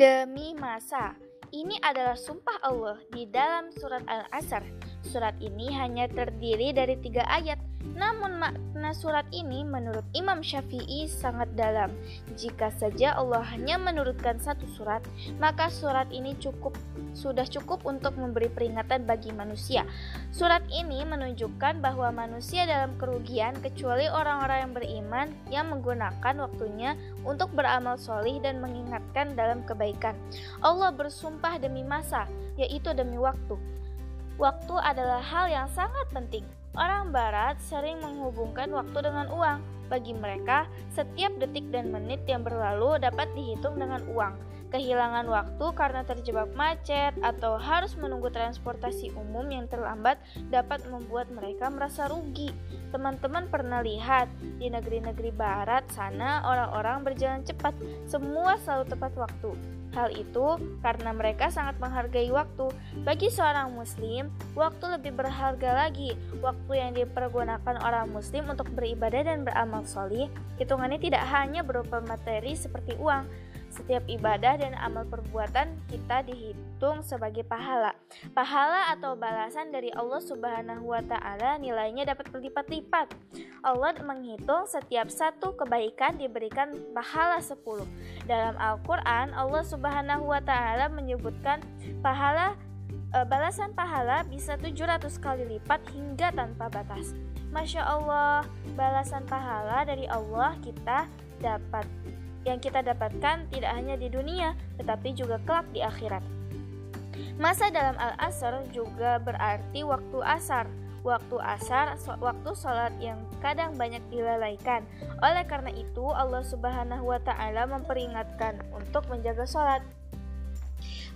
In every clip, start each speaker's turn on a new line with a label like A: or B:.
A: Demi masa, ini adalah sumpah Allah di dalam surat Al-Asr. Surat ini hanya terdiri dari tiga ayat, namun makna surat ini menurut Imam Syafi'i sangat dalam. Jika saja Allah hanya menurutkan satu surat, maka surat ini cukup sudah cukup untuk memberi peringatan bagi manusia. Surat ini menunjukkan bahwa manusia dalam kerugian kecuali orang-orang yang beriman yang menggunakan waktunya untuk beramal solih dan mengingatkan dalam kebaikan. Allah bersumpah demi masa, yaitu demi waktu. Waktu adalah hal yang sangat penting. Orang Barat sering menghubungkan waktu dengan uang. Bagi mereka, setiap detik dan menit yang berlalu dapat dihitung dengan uang. Kehilangan waktu karena terjebak macet atau harus menunggu transportasi umum yang terlambat dapat membuat mereka merasa rugi. Teman-teman pernah lihat di negeri-negeri barat sana orang-orang berjalan cepat, semua selalu tepat waktu. Hal itu karena mereka sangat menghargai waktu. Bagi seorang muslim, waktu lebih berharga lagi. Waktu yang dipergunakan orang muslim untuk beribadah dan beramal solih, hitungannya tidak hanya berupa materi seperti uang, setiap ibadah dan amal perbuatan kita dihitung sebagai pahala. Pahala atau balasan dari Allah Subhanahu wa taala nilainya dapat berlipat-lipat. Allah menghitung setiap satu kebaikan diberikan pahala 10. Dalam Al-Qur'an Allah Subhanahu wa taala menyebutkan pahala e, balasan pahala bisa 700 kali lipat hingga tanpa batas. Masya Allah, balasan pahala dari Allah kita dapat yang kita dapatkan tidak hanya di dunia, tetapi juga kelak di akhirat. Masa dalam Al-Asr juga berarti waktu asar. Waktu asar, waktu sholat yang kadang banyak dilalaikan. Oleh karena itu, Allah Subhanahu wa Ta'ala memperingatkan untuk menjaga sholat.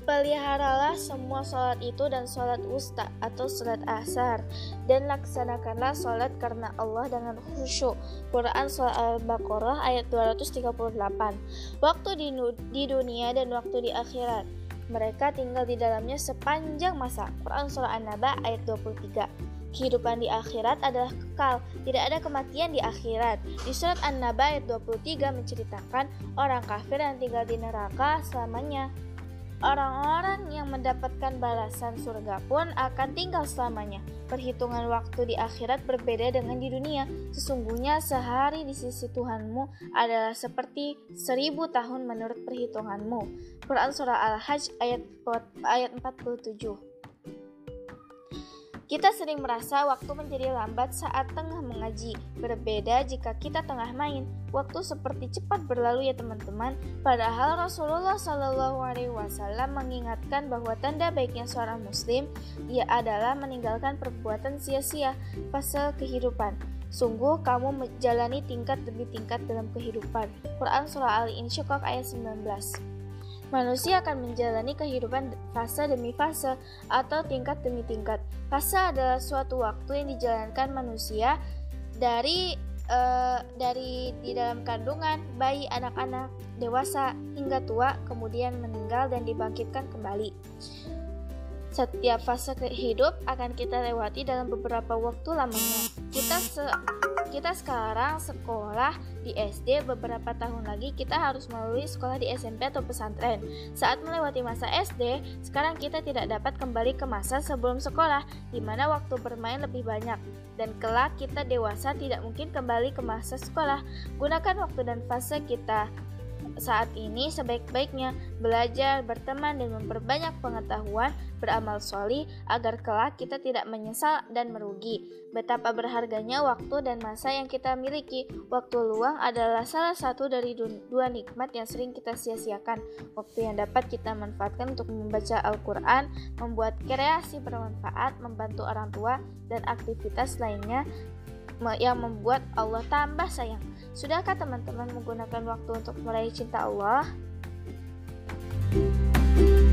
A: Peliharalah semua sholat itu dan sholat wusta atau sholat asar dan laksanakanlah sholat karena Allah dengan khusyuk. Quran Surah Al-Baqarah ayat 238 Waktu di, di dunia dan waktu di akhirat mereka tinggal di dalamnya sepanjang masa. Quran Surah An-Naba ayat 23 Kehidupan di akhirat adalah kekal, tidak ada kematian di akhirat. Di surat An-Naba ayat 23 menceritakan orang kafir yang tinggal di neraka selamanya. Orang-orang yang mendapatkan balasan surga pun akan tinggal selamanya. Perhitungan waktu di akhirat berbeda dengan di dunia. Sesungguhnya sehari di sisi Tuhanmu adalah seperti seribu tahun menurut perhitunganmu. Quran Surah Al-Hajj ayat, ayat 47 kita sering merasa waktu menjadi lambat saat tengah mengaji. Berbeda jika kita tengah main. Waktu seperti cepat berlalu ya teman-teman. Padahal Rasulullah Shallallahu Alaihi Wasallam mengingatkan bahwa tanda baiknya seorang Muslim ia adalah meninggalkan perbuatan sia-sia fase kehidupan. Sungguh kamu menjalani tingkat demi tingkat dalam kehidupan. Quran Surah Al-Insyiqaq ayat 19 Manusia akan menjalani kehidupan fase demi fase atau tingkat demi tingkat. Fase adalah suatu waktu yang dijalankan manusia dari uh, dari di dalam kandungan, bayi, anak-anak, dewasa hingga tua, kemudian meninggal dan dibangkitkan kembali. Setiap fase hidup akan kita lewati dalam beberapa waktu lamanya. Kita se kita sekarang sekolah di SD beberapa tahun lagi kita harus melalui sekolah di SMP atau pesantren. Saat melewati masa SD, sekarang kita tidak dapat kembali ke masa sebelum sekolah di mana waktu bermain lebih banyak dan kelak kita dewasa tidak mungkin kembali ke masa sekolah. Gunakan waktu dan fase kita saat ini sebaik-baiknya belajar, berteman, dan memperbanyak pengetahuan, beramal soli agar kelak kita tidak menyesal dan merugi. Betapa berharganya waktu dan masa yang kita miliki. Waktu luang adalah salah satu dari dua nikmat yang sering kita sia-siakan. Waktu yang dapat kita manfaatkan untuk membaca Al-Quran, membuat kreasi bermanfaat, membantu orang tua, dan aktivitas lainnya yang membuat Allah tambah sayang. Sudahkah teman-teman menggunakan waktu untuk mulai cinta Allah? thank you